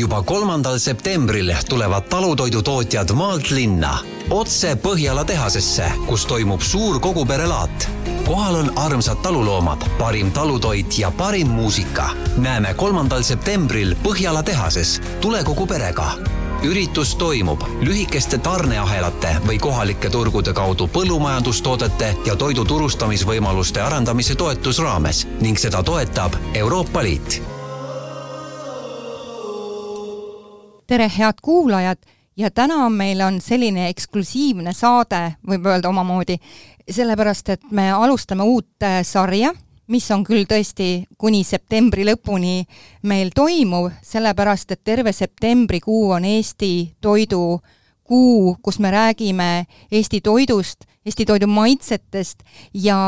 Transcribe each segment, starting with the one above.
juba kolmandal septembril tulevad talutoidutootjad maalt linna otse Põhjala tehasesse, kus toimub suur koguperelaat. kohal on armsad taluloomad, parim talutoit ja parim muusika. näeme kolmandal septembril Põhjala tehases. tule kogu perega üritus toimub lühikeste tarneahelate või kohalike turgude kaudu põllumajandustoodete ja toidu turustamisvõimaluste arendamise toetusraames ning seda toetab Euroopa Liit. Tere, head kuulajad! Ja täna meil on selline eksklusiivne saade, võib öelda omamoodi, sellepärast et me alustame uut äh, sarja mis on küll tõesti kuni septembri lõpuni meil toimuv, sellepärast et terve septembrikuu on Eesti toidu kuu, kus me räägime Eesti toidust, Eesti toidu maitsetest ja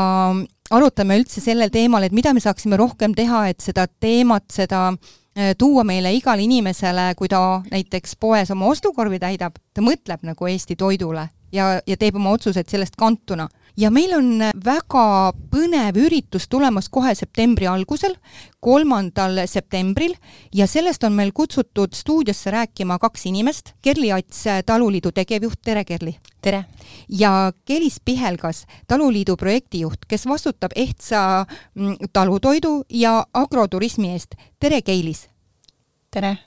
arutame üldse sellel teemal, et mida me saaksime rohkem teha, et seda teemat, seda äh, tuua meile igale inimesele, kui ta näiteks poes oma ostukorvi täidab, ta mõtleb nagu Eesti toidule ja, ja teeb oma otsused sellest kantuna ja meil on väga põnev üritus tulemas kohe septembri algusel, kolmandal septembril ja sellest on meil kutsutud stuudiosse rääkima kaks inimest, Kerli Ats, Taluliidu tegevjuht, tere Kerli! tere! ja Kelis Pihelgas, Taluliidu projektijuht, kes vastutab ehtsa mm, talutoidu ja agroturismi eest, tere Keilis! Tere!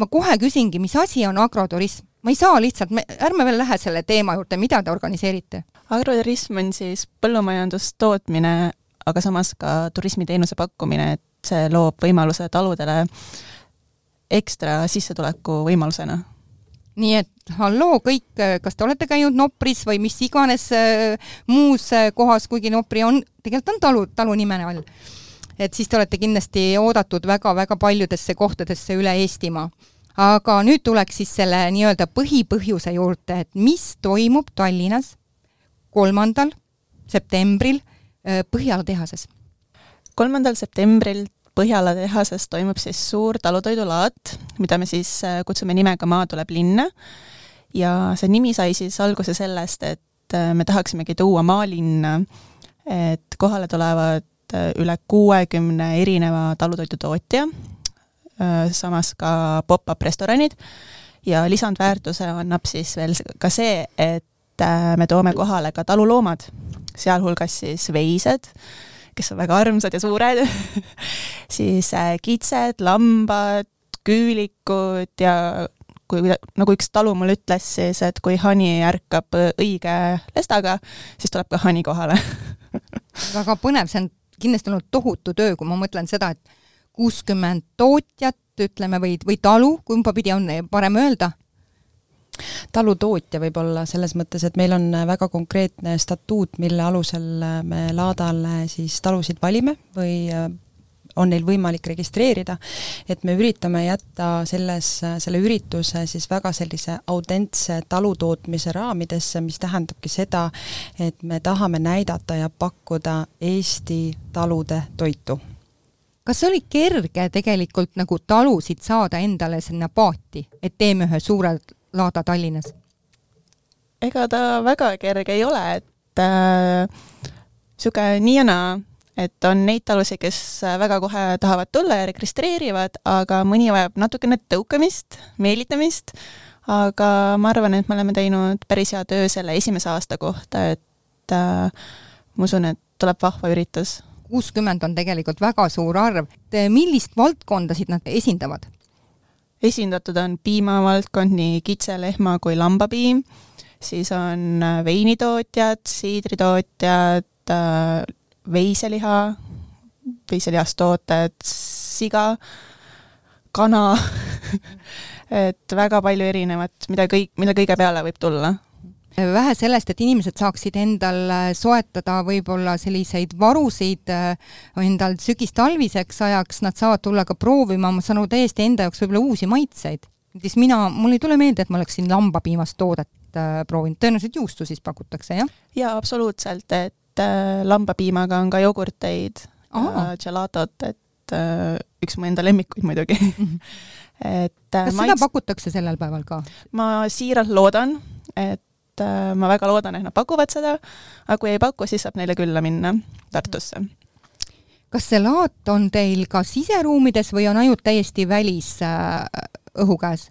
ma kohe küsingi, mis asi on agroturism? ma ei saa lihtsalt, me, ärme veel lähe selle teema juurde, mida te organiseerite? agroturism on siis põllumajandustootmine, aga samas ka turismiteenuse pakkumine, et see loob võimaluse taludele ekstra sissetuleku võimalusena. nii et halloo kõik, kas te olete käinud Nopris või mis iganes äh, muus äh, kohas, kuigi Nopri on, tegelikult on talu, talu nime all. Et siis te olete kindlasti oodatud väga-väga paljudesse kohtadesse üle Eestimaa aga nüüd tuleks siis selle nii-öelda põhipõhjuse juurde, et mis toimub Tallinnas kolmandal septembril äh, Põhjala tehases? kolmandal septembril Põhjala tehases toimub siis suur talutoidulaat, mida me siis äh, kutsume nimega Maa tuleb linna. ja see nimi sai siis alguse sellest, et äh, me tahaksimegi tuua maalinna, et kohale tulevad üle kuuekümne erineva talutoidutootja Äh, samas ka pop-up restoranid. Ja lisandväärtuse annab siis veel ka see, et äh, me toome kohale ka taluloomad, sealhulgas siis veised, kes on väga armsad ja suured. Siis äh, kitsed, lambad, küülikud ja kui, nagu üks talu mulle ütles siis, et kui hani ärkab õige lestaga, siis tuleb ka hani kohale. Väga põnev, see on kindlasti olnud tohutu töö, kui ma mõtlen seda, et kuuskümmend tootjat, ütleme, või, või talu, kumba pidi on parem öelda? talutootja võib-olla selles mõttes, et meil on väga konkreetne statuut, mille alusel me laadale siis talusid valime või on neil võimalik registreerida, et me üritame jätta selles, selle ürituse siis väga sellise autentse talutootmise raamidesse, mis tähendabki seda, et me tahame näidata ja pakkuda Eesti talude toitu kas oli kerge tegelikult nagu talusid saada endale sinna paati, et teeme ühe suure laada Tallinnas? ega ta väga kerge ei ole, et niisugune äh, nii ja naa, et on neid talusid, kes väga kohe tahavad tulla ja registreerivad, aga mõni vajab natukene tõukamist, meelitamist, aga ma arvan, et me oleme teinud päris hea töö selle esimese aasta kohta, et äh, ma usun, et tuleb vahva üritus kuuskümmend on tegelikult väga suur arv. millist valdkondasid nad esindavad? esindatud on piimavaldkond, nii kitse, lehma kui lambapiim, siis on äh, veinitootjad, siidritootjad, äh, veiseliha, veiselihast tooted, siga, kana et väga palju erinevat, mida kõik, mille kõige peale võib tulla vähe sellest, et inimesed saaksid endal äh, soetada võib-olla selliseid varusid äh, endal sügis-talviseks ajaks, nad saavad tulla ka proovima, ma saan aru, täiesti enda jaoks võib-olla uusi maitseid. näiteks mina, mul ei tule meelde, et ma oleksin lambapiimast toodet äh, proovinud, tõenäoliselt juustu siis pakutakse, jah? jaa, absoluutselt, et äh, lambapiimaga on ka jogurteid ja gelatot, et äh, üks mu enda lemmikuid muidugi mhm. et äh, kas seda pakutakse sellel päeval ka? ma siiralt loodan, et et ma väga loodan, et nad pakuvad seda, aga kui ei paku, siis saab neile külla minna Tartusse. kas see laat on teil ka siseruumides või on ainult täiesti välis, õhu käes?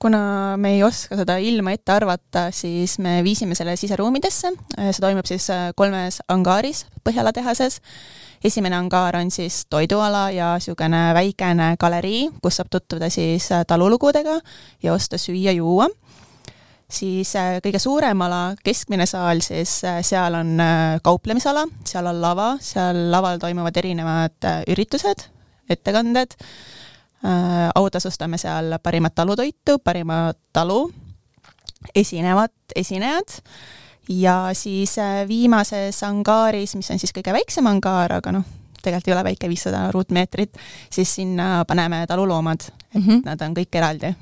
Kuna me ei oska seda ilma ette arvata, siis me viisime selle siseruumidesse, see toimub siis kolmes angaaris Põhjala tehases. esimene angaar on siis toiduala ja niisugune väikene galerii, kus saab tutvuda siis talulugudega ja osta süüa-juua siis kõige suurem ala, keskmine saal, siis seal on kauplemisala, seal on lava, seal laval toimuvad erinevad üritused, ettekanded. Äh, autasustame seal parimat talutoitu, parimat talu, esinevad esinejad ja siis äh, viimases angaaris, mis on siis kõige väiksem angaar, aga noh, tegelikult ei ole väike, viissada ruutmeetrit, siis sinna paneme taluloomad, et mm -hmm. nad on kõik eraldi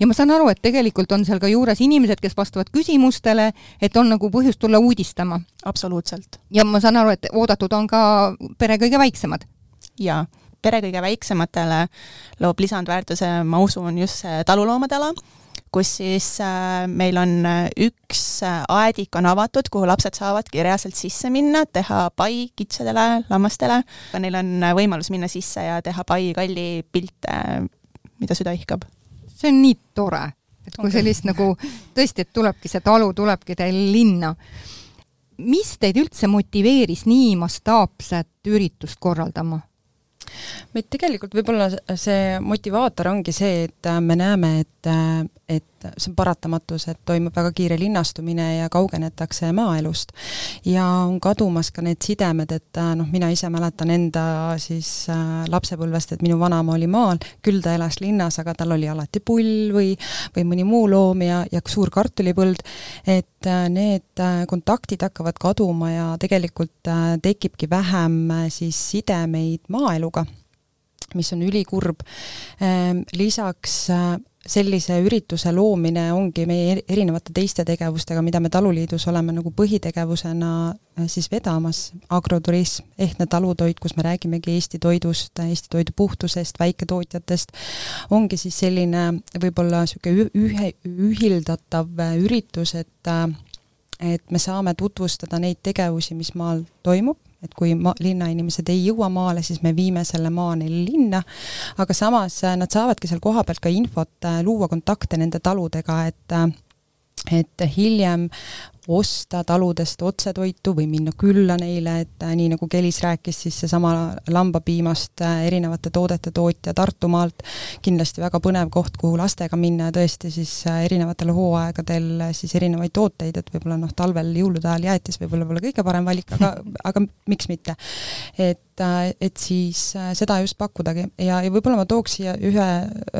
ja ma saan aru, et tegelikult on seal ka juures inimesed, kes vastavad küsimustele, et on nagu põhjust tulla uudistama. absoluutselt. ja ma saan aru, et oodatud on ka pere kõige väiksemad? jaa pere kõige väiksematele loob lisandväärtuse, ma usun, just see taluloomade ala, kus siis äh, meil on äh, üks äh, aedik on avatud, kuhu lapsed saavadki reaalselt sisse minna, teha pai kitsedele, lammastele, neil on võimalus minna sisse ja teha pai kalli pilte, mida süda ihkab. see on nii tore, et kui okay. sellist nagu tõesti, et tulebki see talu, tulebki teil linna mis teid üldse motiveeris nii mastaapset üritust korraldama? Meid tegelikult võib-olla see motivaator ongi see, et me näeme, et, et see on paratamatus, et toimub väga kiire linnastumine ja kaugenetakse maaelust. ja on kadumas ka need sidemed, et noh, mina ise mäletan enda siis äh, lapsepõlvest, et minu vanaema oli maal, küll ta elas linnas, aga tal oli alati pull või, või mõni muu loom ja, ja suur kartulipõld, et äh, need äh, kontaktid hakkavad kaduma ja tegelikult äh, tekibki vähem äh, siis sidemeid maaeluga mis on ülikurb. Ehm, lisaks äh, sellise ürituse loomine ongi meie erinevate teiste tegevustega, mida me Taluliidus oleme nagu põhitegevusena äh, siis vedamas, agroturism, ehtne talutoit, kus me räägimegi Eesti toidust, Eesti toidu puhtusest, väiketootjatest, ongi siis selline võib-olla niisugune ühe, ühildatav äh, üritus, et et me saame tutvustada neid tegevusi, mis maal toimub, et kui ma-, linnainimesed ei jõua maale, siis me viime selle maa neile linna, aga samas äh, nad saavadki seal kohapeal ka infot, äh, luua kontakte nende taludega, et äh, et hiljem osta taludest otsetoitu või minna külla neile, et äh, nii nagu Kelis rääkis, siis seesama lambapiimast äh, erinevate toodete tootja Tartumaalt, kindlasti väga põnev koht, kuhu lastega minna ja tõesti siis äh, erinevatel hooaegadel siis erinevaid tooteid, et võib-olla noh, talvel jõulude ajal jäätis võib-olla pole kõige parem valik, aga, aga miks mitte. et, et siis seda just pakkudagi. Ja, ja võib-olla ma tooks siia ühe,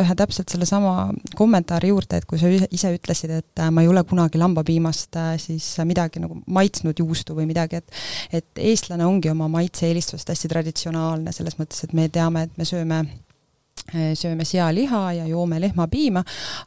ühe täpselt sellesama kommentaari juurde, et kui sa ise ütlesid, et ma ei ole kunagi lambapiimast siis midagi nagu maitsnud juustu või midagi, et et eestlane ongi oma maitse-eelistust hästi traditsionaalne selles mõttes, et me teame, et me sööme sööme sealiha ja joome lehmapiima,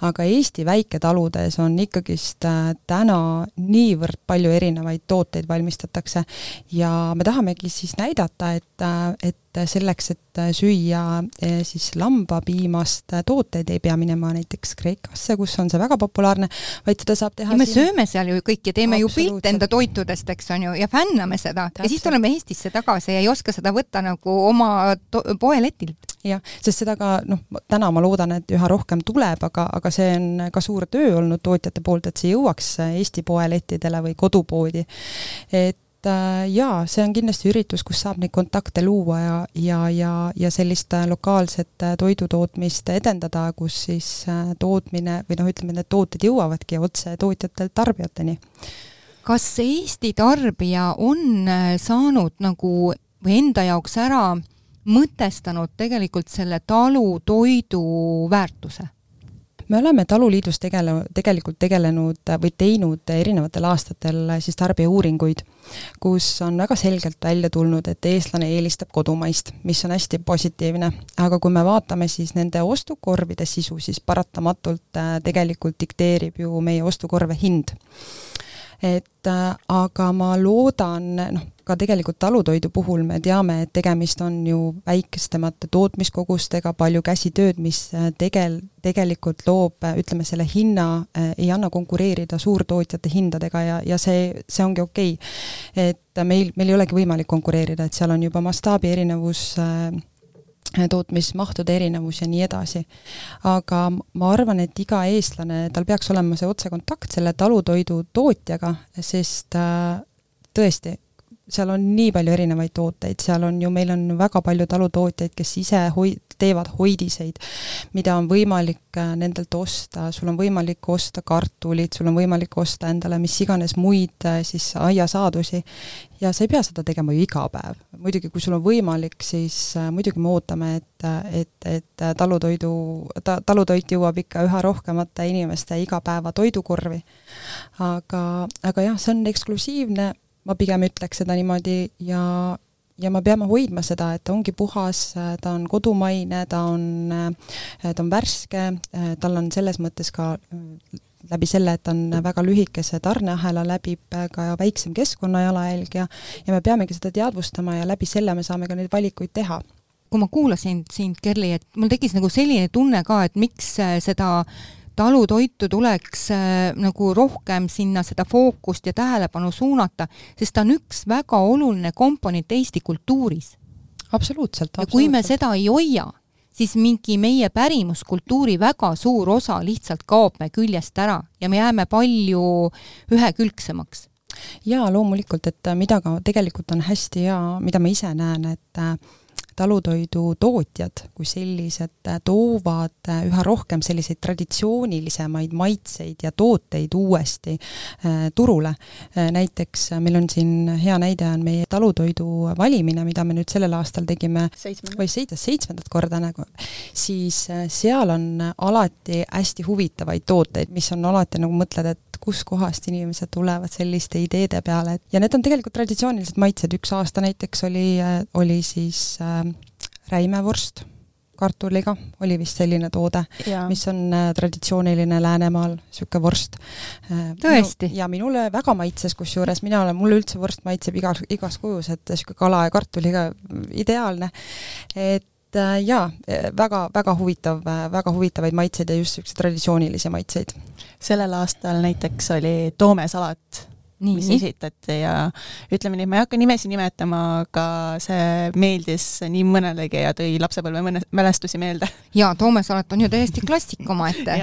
aga Eesti väiketaludes on ikkagist äh, täna niivõrd palju erinevaid tooteid valmistatakse. Ja me tahamegi siis näidata, et, äh, et selleks, et süüa eh, siis lambapiimast tooteid, ei pea minema näiteks Kreekasse, kus on see väga populaarne, vaid seda saab teha ja me siin... sööme seal ju kõik ja teeme ju pilte enda toitudest, eks on ju, ja fänname seda Täpselt. ja siis tuleme Eestisse tagasi ja ei oska seda võtta nagu oma poeletilt jah, sest seda ka noh, täna ma loodan, et üha rohkem tuleb, aga, aga see on ka suur töö olnud tootjate poolt, et see jõuaks Eesti poelettidele või kodupoodi. et et äh, jaa, see on kindlasti üritus, kus saab neid kontakte luua ja, ja, ja, ja sellist äh, lokaalset äh, toidutootmist edendada, kus siis tootmine või noh, ütleme, need tooted jõuavadki otse tootjatelt tarbijateni. kas Eesti tarbija on saanud nagu või enda jaoks ära mõtestanud tegelikult selle talutoidu väärtuse? Me oleme Taluliidus tegele-, tegelikult tegelenud või teinud erinevatel aastatel siis tarbijauuringuid, kus on väga selgelt välja tulnud, et eestlane eelistab kodumaist, mis on hästi positiivne. aga kui me vaatame siis nende ostukorvide sisu, siis paratamatult äh, tegelikult dikteerib ju meie ostukorve hind et äh, aga ma loodan, noh, ka tegelikult talutoidu puhul me teame, et tegemist on ju väikestemate tootmiskogustega, palju käsitööd, mis äh, tegel-, tegelikult loob, äh, ütleme, selle hinna äh, ei anna konkureerida suurtootjate hindadega ja, ja see, see ongi okei okay.. et meil, meil ei olegi võimalik konkureerida, et seal on juba mastaabi erinevus äh, tootmismahtude erinevus ja nii edasi. aga ma arvan, et iga eestlane, tal peaks olema see otsekontakt selle talutoidu tootjaga, sest tõesti, seal on nii palju erinevaid tooteid, seal on ju, meil on väga palju talutootjaid, kes ise hoi-, teevad hoidiseid, mida on võimalik äh, nendelt osta, sul on võimalik osta kartulit, sul on võimalik osta endale mis iganes muid äh, siis aiasaadusi ja sa ei pea seda tegema ju iga päev. muidugi, kui sul on võimalik, siis äh, muidugi me ootame, et, et, et talutoidu, ta-, talutoit jõuab ikka üha rohkemate inimeste igapäevatoidukorvi. aga, aga jah, see on eksklusiivne ma pigem ütleks seda niimoodi ja, ja me peame hoidma seda, et ta ongi puhas, ta on kodumaine, ta on, ta on värske, tal on selles mõttes ka läbi selle, et on väga lühikese tarneahela, läbib ka väiksem keskkonnajalajälg ja ja me peamegi seda teadvustama ja läbi selle me saame ka neid valikuid teha. Kui ma kuulasin sind, Kerli, et mul tekkis nagu selline tunne ka, et miks seda talutoitu tuleks äh, nagu rohkem sinna seda fookust ja tähelepanu suunata, sest ta on üks väga oluline komponent Eesti kultuuris. absoluutselt, absoluutselt. ja kui me seda ei hoia, siis mingi meie pärimuskultuuri väga suur osa lihtsalt kaob me küljest ära ja me jääme palju ühekülgsemaks jaa, loomulikult, et mida ka tegelikult on hästi hea, mida ma ise näen, et talutoidu tootjad kui sellised äh, toovad äh, üha rohkem selliseid traditsioonilisemaid maitseid ja tooteid uuesti äh, turule. näiteks meil on siin hea näide on meie talutoidu valimine, mida me nüüd sellel aastal tegime või seitsmendat, seitsmendat korda nagu, siis seal on alati hästi huvitavaid tooteid, mis on alati nagu mõtled, et kuskohast inimesed tulevad selliste ideede peale, et ja need on tegelikult traditsioonilised maitsed, üks aasta näiteks oli, oli siis äh, räimevorst kartuliga, oli vist selline toode, mis on äh, traditsiooniline Läänemaal, niisugune vorst äh,. tõesti? ja minule väga maitses, kusjuures mina olen, mulle üldse vorst maitseb igas, igas kujus, et niisugune kala ja kartuliga ideaalne. et äh, jaa, väga, väga huvitav, väga huvitavaid maitseid ja just niisuguseid traditsioonilisi maitseid sellel aastal näiteks oli toomesalat, mis esitati ja ütleme nii, ma ei hakka nimesi nimetama, aga see meeldis nii mõnelegi ja tõi lapsepõlve mõne, mälestusi meelde. jaa, toomesalat on ju täiesti klassik omaette.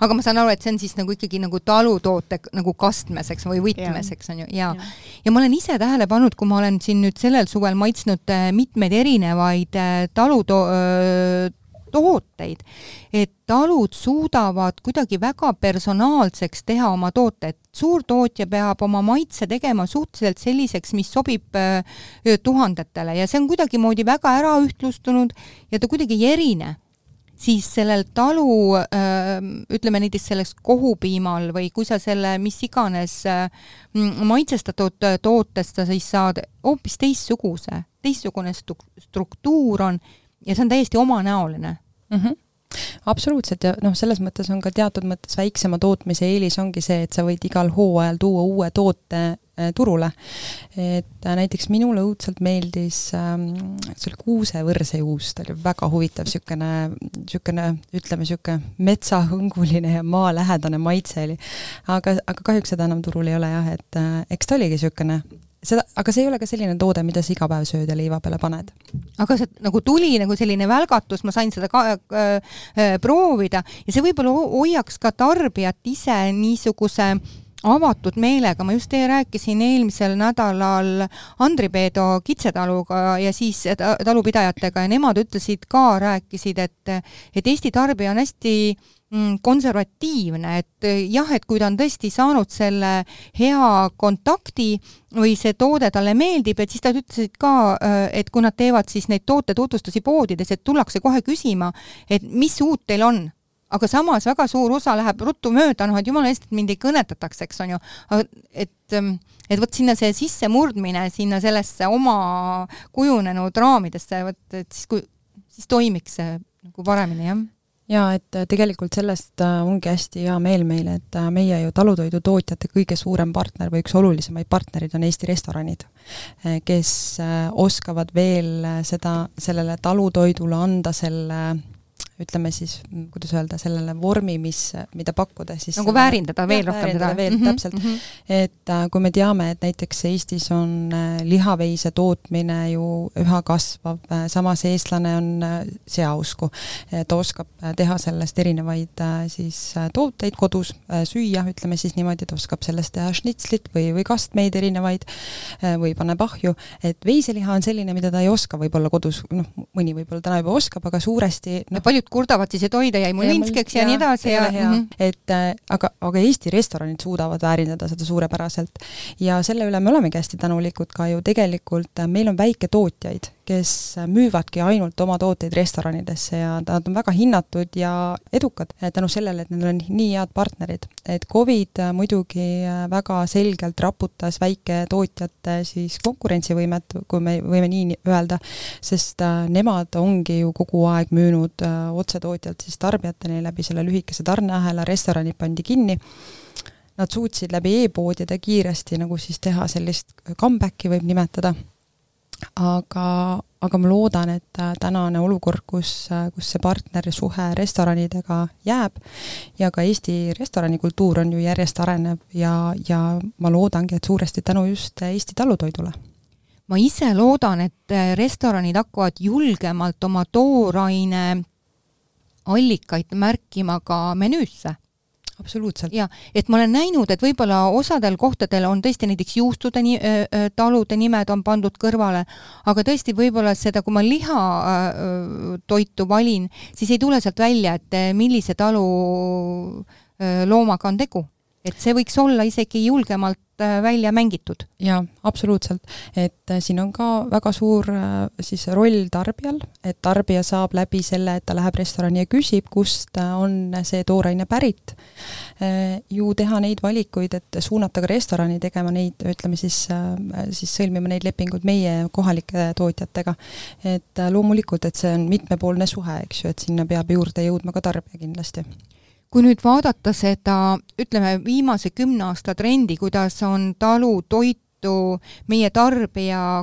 aga ma saan aru, et see on siis nagu ikkagi nagu talutoote nagu kastmeseks või võtmeseks on ju, jaa ja. ja ma olen ise tähele pannud, kui ma olen siin nüüd sellel suvel maitsnud äh, mitmeid erinevaid äh, taluto-, tooteid, et talud suudavad kuidagi väga personaalseks teha oma tooted. suurtootja peab oma maitse tegema suhteliselt selliseks, mis sobib tuhandetele ja see on kuidagimoodi väga äraühtlustunud ja ta kuidagi ei erine siis sellel talu ütleme näiteks selles kohupiimal või kui sa selle mis iganes maitsestatud tootest sa siis saad hoopis teistsuguse, teistsugune struktuur on ja see on täiesti omanäoline mm. -hmm absoluutselt ja noh, selles mõttes on ka teatud mõttes väiksema tootmise eelis ongi see, et sa võid igal hooajal tuua uue toote äh, turule. et äh, näiteks minule õudselt meeldis ähm,, see oli kuusevõrsejuust, oli väga huvitav niisugune, niisugune ütleme, niisugune metsahõnguline ja maalähedane maitse oli. aga, aga kahjuks seda enam turul ei ole jah, et äh, eks ta oligi niisugune seda, aga see ei ole ka selline toode, mida sa iga päev sööd ja leiva peale paned. aga see nagu tuli nagu selline välgatus, ma sain seda ka äh, äh, proovida ja see võib-olla hoiaks ka tarbijat ise niisuguse avatud meelega, ma just rääkisin eelmisel nädalal Andri Peedo kitsetaluga ja siis talupidajatega ja nemad ütlesid ka, rääkisid, et et Eesti tarbija on hästi äh, Mm, konservatiivne, et jah, et kui ta on tõesti saanud selle hea kontakti või see toode talle meeldib, et siis nad ütlesid ka, eh, et kui nad teevad siis neid tootetutvustusi poodides, et tullakse kohe küsima, et mis uut teil on aga samas väga suur osa läheb ruttu mööda, noh et jumala eest, et mind ei kõnetataks, eks on ju, et, ehm, et vot sinna see sissemurdmine sinna sellesse oma kujunenud raamidesse, vot et siis kui, siis toimiks see nagu paremini, jah? Jaa, et äh, tegelikult sellest äh, ongi hästi hea meel meil, et äh, meie ju talutoidutootjate kõige suurem partner või üks olulisemaid partnerid on Eesti restoranid, kes oskavad veel seda, sellele talutoidule anda selle ütleme siis, kuidas öelda, sellele vormi, mis, mida pakkuda siis nagu väärindada veel rohkem seda. veel mm, -hmm, täpselt mm. -hmm. et äh, kui me teame, et näiteks Eestis on äh, lihaveise tootmine ju üha kasvav äh,, samas eestlane on äh, seausku, ta oskab äh, teha sellest erinevaid äh, siis äh, tooteid kodus äh, süüa, ütleme siis niimoodi, ta oskab sellest teha šnitslit või, või kastmeid erinevaid äh, või paneb ahju, et veiseliha on selline, mida ta ei oska võib-olla kodus, noh, mõni võib-olla täna juba oskab, aga suuresti no, paljud kurdavad siis, et oi, ta jäi mul vintskeks ja, ja nii edasi ja mm -hmm. et äh, aga, aga Eesti restoranid suudavad väärindada seda suurepäraselt. ja selle üle me olemegi hästi tänulikud ka ju tegelikult, äh, meil on väiketootjaid kes müüvadki ainult oma tooteid restoranidesse ja nad on väga hinnatud ja edukad tänu sellele, et neil on nii head partnerid. et Covid muidugi väga selgelt raputas väiketootjate siis konkurentsivõimet, kui me võime nii öelda, sest nemad ongi ju kogu aeg müünud otsetootjalt siis tarbijateni läbi selle lühikese tarneahela, restoranid pandi kinni nad suutsid läbi e-poodide kiiresti nagu siis teha sellist comeback'i võib nimetada aga, aga ma loodan, et äh, tänane olukord, kus, äh, kus see partnersuhe restoranidega jääb ja ka Eesti restoranikultuur on ju järjest arenev ja, ja ma loodangi, et suuresti tänu just Eesti talutoidule. Ma ise loodan, et äh, restoranid hakkavad julgemalt oma tooraine allikaid märkima ka menüüsse absoluutselt. jaa, et ma olen näinud, et võib-olla osadel kohtadel on tõesti näiteks juustude ni-, talude nimed on pandud kõrvale, aga tõesti võib-olla seda, kui ma lihatoitu valin, siis ei tule sealt välja, et millise talu loomaga on tegu. Et see võiks olla isegi julgemalt Äh, välja mängitud. jaa, absoluutselt. et äh, siin on ka väga suur äh, siis roll tarbijal, et tarbija saab läbi selle, et ta läheb restorani ja küsib, kust on see tooraine pärit, ju teha neid valikuid, et suunata ka restorani tegema neid, ütleme siis, siis sõlmima neid lepinguid meie kohalike tootjatega. et loomulikult, et see on mitmepoolne suhe, eks ju, et sinna peab juurde jõudma ka tarbija kindlasti kui nüüd vaadata seda, ütleme, viimase kümne aasta trendi, kuidas on talutoitu meie tarbija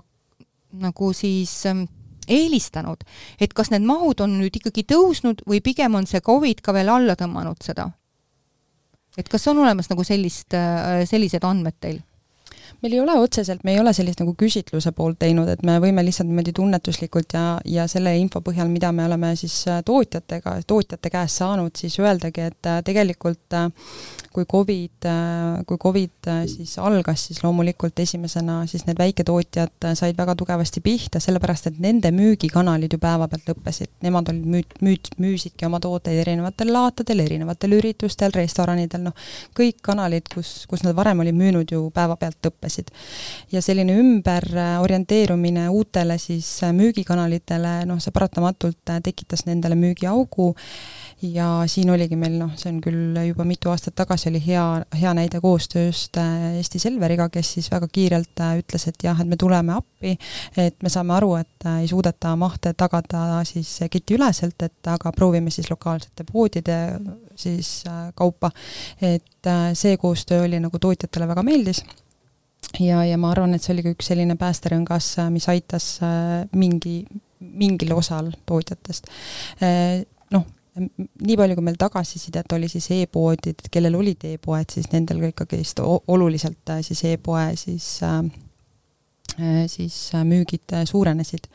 nagu siis ähm, eelistanud, et kas need mahud on nüüd ikkagi tõusnud või pigem on see Covid ka veel alla tõmmanud seda? et kas on olemas nagu sellist, äh, sellised andmed teil? Meil ei ole otseselt, me ei ole sellist nagu küsitluse poolt teinud, et me võime lihtsalt niimoodi tunnetuslikult ja, ja selle info põhjal, mida me oleme siis äh, tootjatega, tootjate käest saanud, siis öeldagi, et äh, tegelikult äh, kui Covid, kui Covid siis algas, siis loomulikult esimesena siis need väiketootjad said väga tugevasti pihta, sellepärast et nende müügikanalid ju päevapealt lõppesid. Nemad olid müüd, müüd, müüsidki oma tooteid erinevatel laatadel, erinevatel üritustel, restoranidel, noh, kõik kanalid, kus, kus nad varem olid müünud ju päevapealt lõppesid ja selline ümberorienteerumine uutele siis müügikanalitele, noh, see paratamatult tekitas nendele müügiaugu ja siin oligi meil noh, see on küll juba mitu aastat tagasi, oli hea, hea näide koostööst äh, Eesti Selveriga, kes siis väga kiirelt äh, ütles, et jah, et me tuleme appi, et me saame aru, et äh, ei suudeta mahte tagada siis ketiüleselt, et aga proovime siis lokaalsete poodide siis kaupa. et see koostöö oli nagu tootjatele väga meeldis ja, ja ma arvan, et see oli ka üks selline päästerõngas, mis aitas mingi, mingil osal tootjatest. Äh, nii palju, kui meil tagasisidet oli siis e-poodid, kellel olid e-poed, siis nendel ka ikkagist oluliselt äh, siis e-poe siis siis müügid suurenesid.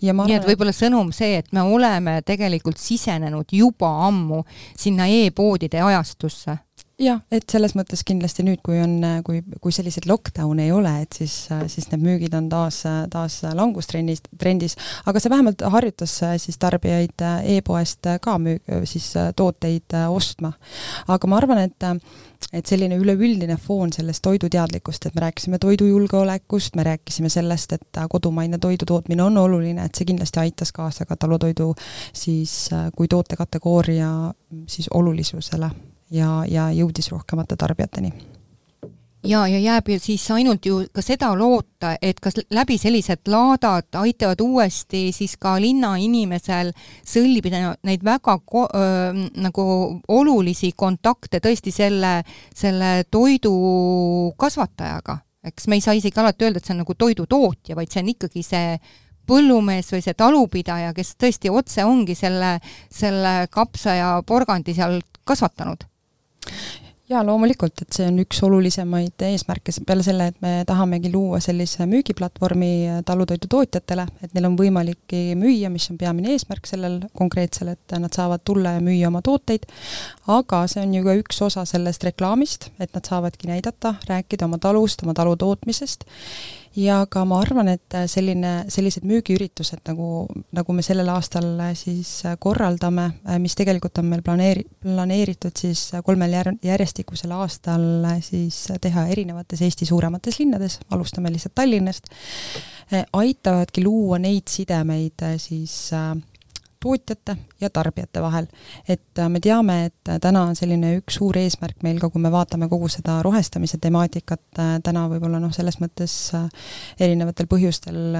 ja ma arvan, nii et võib-olla sõnum see, et me oleme tegelikult sisenenud juba ammu sinna e-poodide ajastusse jah, et selles mõttes kindlasti nüüd, kui on, kui, kui selliseid lockdown'e ei ole, et siis, siis need müügid on taas, taas langustrendis, trendis, aga see vähemalt harjutas siis tarbijaid e-poest ka müü-, siis tooteid ostma. aga ma arvan, et et selline üleüldine foon sellest toiduteadlikkust, et me rääkisime toidujulgeolekust, me rääkisime sellest, et kodumaine toidu tootmine on oluline, et see kindlasti aitas kaasa ka talutoidu siis kui tootekategooria siis olulisusele ja, ja jõudis rohkemate tarbijateni ja, ja jääb ju siis ainult ju ka seda loota, et kas läbi sellised laadad aitavad uuesti siis ka linnainimesel sõlmida neid väga ko-, öö, nagu olulisi kontakte tõesti selle, selle toidu kasvatajaga. eks me ei saa isegi alati öelda, et see on nagu toidutootja, vaid see on ikkagi see põllumees või see talupidaja, kes tõesti otse ongi selle, selle kapsa ja porgandi seal kasvatanud? Jaa, loomulikult, et see on üks olulisemaid eesmärke, peale selle, et me tahamegi luua sellise müügiplatvormi talutoidutootjatele, et neil on võimalik müüa, mis on peamine eesmärk sellel konkreetsel, et nad saavad tulla ja müüa oma tooteid, aga see on ju ka üks osa sellest reklaamist, et nad saavadki näidata, rääkida oma talust, oma talu tootmisest ja ka ma arvan, et selline, sellised müügiüritused, nagu, nagu me sellel aastal siis korraldame, mis tegelikult on meil planeeri-, planeeritud siis kolmel jär-, järjestikusel aastal siis teha erinevates Eesti suuremates linnades, alustame lihtsalt Tallinnast, aitavadki luua neid sidemeid siis äh, tootjate ja tarbijate vahel. et äh, me teame, et äh, täna on selline üks suur eesmärk meil ka, kui me vaatame kogu seda rohestamise temaatikat, äh, täna võib-olla noh, selles mõttes erinevatel põhjustel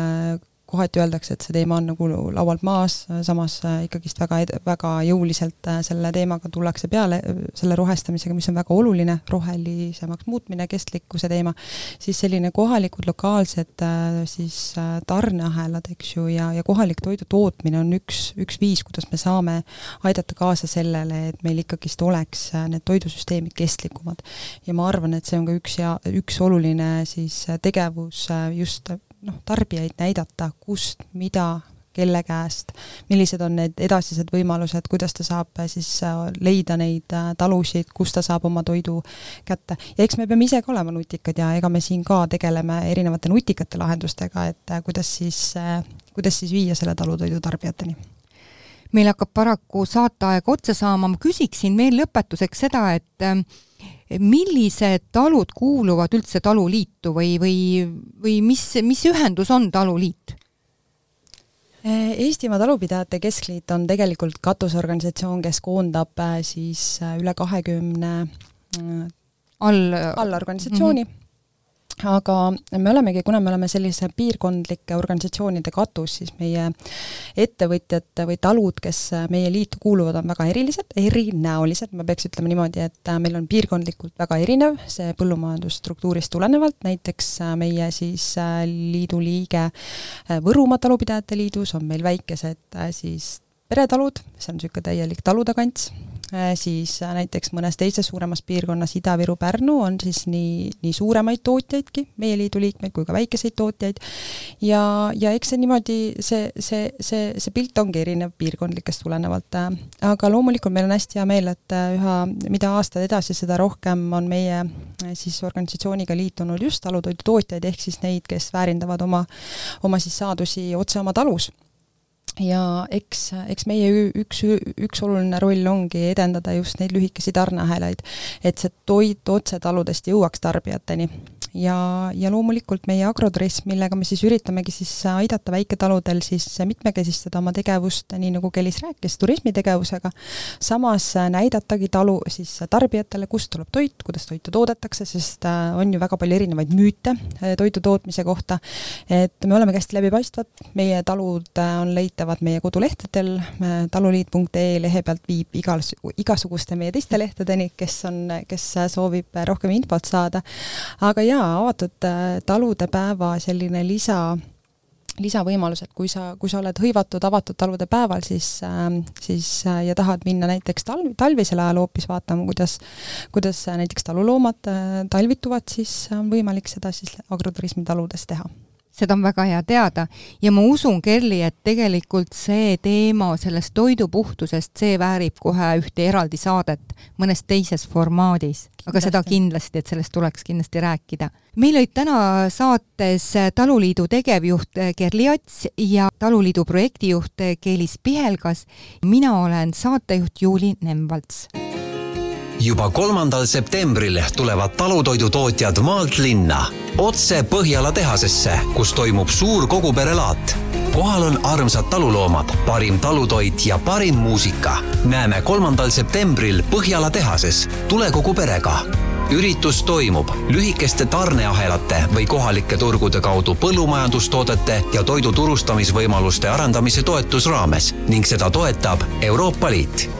kohati öeldakse, et see teema on nagu laualt maas, samas äh, ikkagist väga, väga jõuliselt äh, selle teemaga tullakse peale, selle rohestamisega, mis on väga oluline, rohelisemaks muutmine, kestlikkuse teema, siis selline kohalikud, lokaalsed äh, siis tarneahelad, eks ju, ja, ja kohalik toidu tootmine on üks, üks viis, kuidas me saame aidata kaasa sellele, et meil ikkagist oleks need toidusüsteemid kestlikumad. ja ma arvan, et see on ka üks ja üks oluline siis tegevus just noh, tarbijaid näidata, kust, mida, kelle käest, millised on need edasised võimalused, kuidas ta saab äh, siis äh, leida neid äh, talusid, kus ta saab oma toidu kätte. ja eks me peame ise ka olema nutikad ja ega me siin ka tegeleme erinevate nutikate lahendustega, et kuidas siis, kuidas siis viia selle talutoidu tarbijateni meil hakkab paraku saateaeg otsa saama, ma küsiksin veel lõpetuseks seda, et millised talud kuuluvad üldse taluliitu või, või, või mis, mis ühendus on taluliit? Eestimaa Talupidajate Keskliit on tegelikult katusorganisatsioon, kes koondab äh, siis üle kahekümne all, allorganisatsiooni mm. -hmm aga me olemegi, kuna me oleme sellise piirkondlike organisatsioonide katus, siis meie ettevõtjad või talud, kes meie liitu kuuluvad, on väga erilised, erinäolised, ma peaks ütlema niimoodi, et meil on piirkondlikult väga erinev see põllumajandusstruktuurist tulenevalt, näiteks meie siis liidu liige Võrumaa Talupidajate Liidus on meil väikesed siis peretalud, see on niisugune täielik talude kants, Äh, siis äh, näiteks mõnes teises suuremas piirkonnas, Ida-Viru, Pärnu, on siis nii, nii suuremaid tootjaidki, meie liidu liikmeid, kui ka väikeseid tootjaid, ja, ja eks see niimoodi, see, see, see, see pilt ongi erinev piirkondlikest tulenevalt, aga loomulikult meil on hästi hea meel, et äh, üha, mida aastad edasi, seda rohkem on meie siis organisatsiooniga liitunud just talutoidutootjaid, ehk siis neid, kes väärindavad oma, oma siis saadusi otse oma talus ja eks, eks meie üks, üks oluline roll ongi edendada just neid lühikesi tarneahelaid, et see toit otse taludest jõuaks tarbijateni. Ja, ja loomulikult meie Agroturism, millega me siis üritamegi siis aidata väiketaludel siis mitmekesistada oma tegevust, nii nagu Kelis rääkis, turismitegevusega, samas näidatagi talu siis tarbijatele, kust tuleb toit, kuidas toitu toodetakse, sest äh, on ju väga palju erinevaid müüte äh, toidu tootmise kohta, et me olemegi hästi läbipaistvad, meie talud äh, on leitavad meie kodulehtedel, taluliit.ee lehe pealt viib igas, igasuguste meie teiste lehtedeni, kes on, kes soovib rohkem infot saada, aga jaa, avatud äh, talude päeva selline lisa, lisavõimalus, et kui sa, kui sa oled hõivatud avatud talude päeval, siis, ähm, siis äh, ja tahad minna näiteks talv, talvisel ajal hoopis vaatama, kuidas, kuidas äh, näiteks taluloomad talvituvad, siis on võimalik seda siis agroturismi taludes teha seda on väga hea teada ja ma usun, Kerli, et tegelikult see teema sellest toidupuhtusest, see väärib kohe ühte eraldi saadet mõnes teises formaadis, aga seda kindlasti, et sellest tuleks kindlasti rääkida. meil olid täna saates Taluliidu tegevjuht Kerli Ots ja Taluliidu projektijuht Keelis Pihelgas. mina olen saatejuht Juuli Nemvalts juba kolmandal septembril tulevad talutoidutootjad maalt linna otse Põhjala tehasesse, kus toimub suur koguperelaat. kohal on armsad taluloomad, parim talutoit ja parim muusika. näeme kolmandal septembril Põhjala tehases. tule kogu perega üritus toimub lühikeste tarneahelate või kohalike turgude kaudu põllumajandustoodete ja toidu turustamisvõimaluste arendamise toetusraames ning seda toetab Euroopa Liit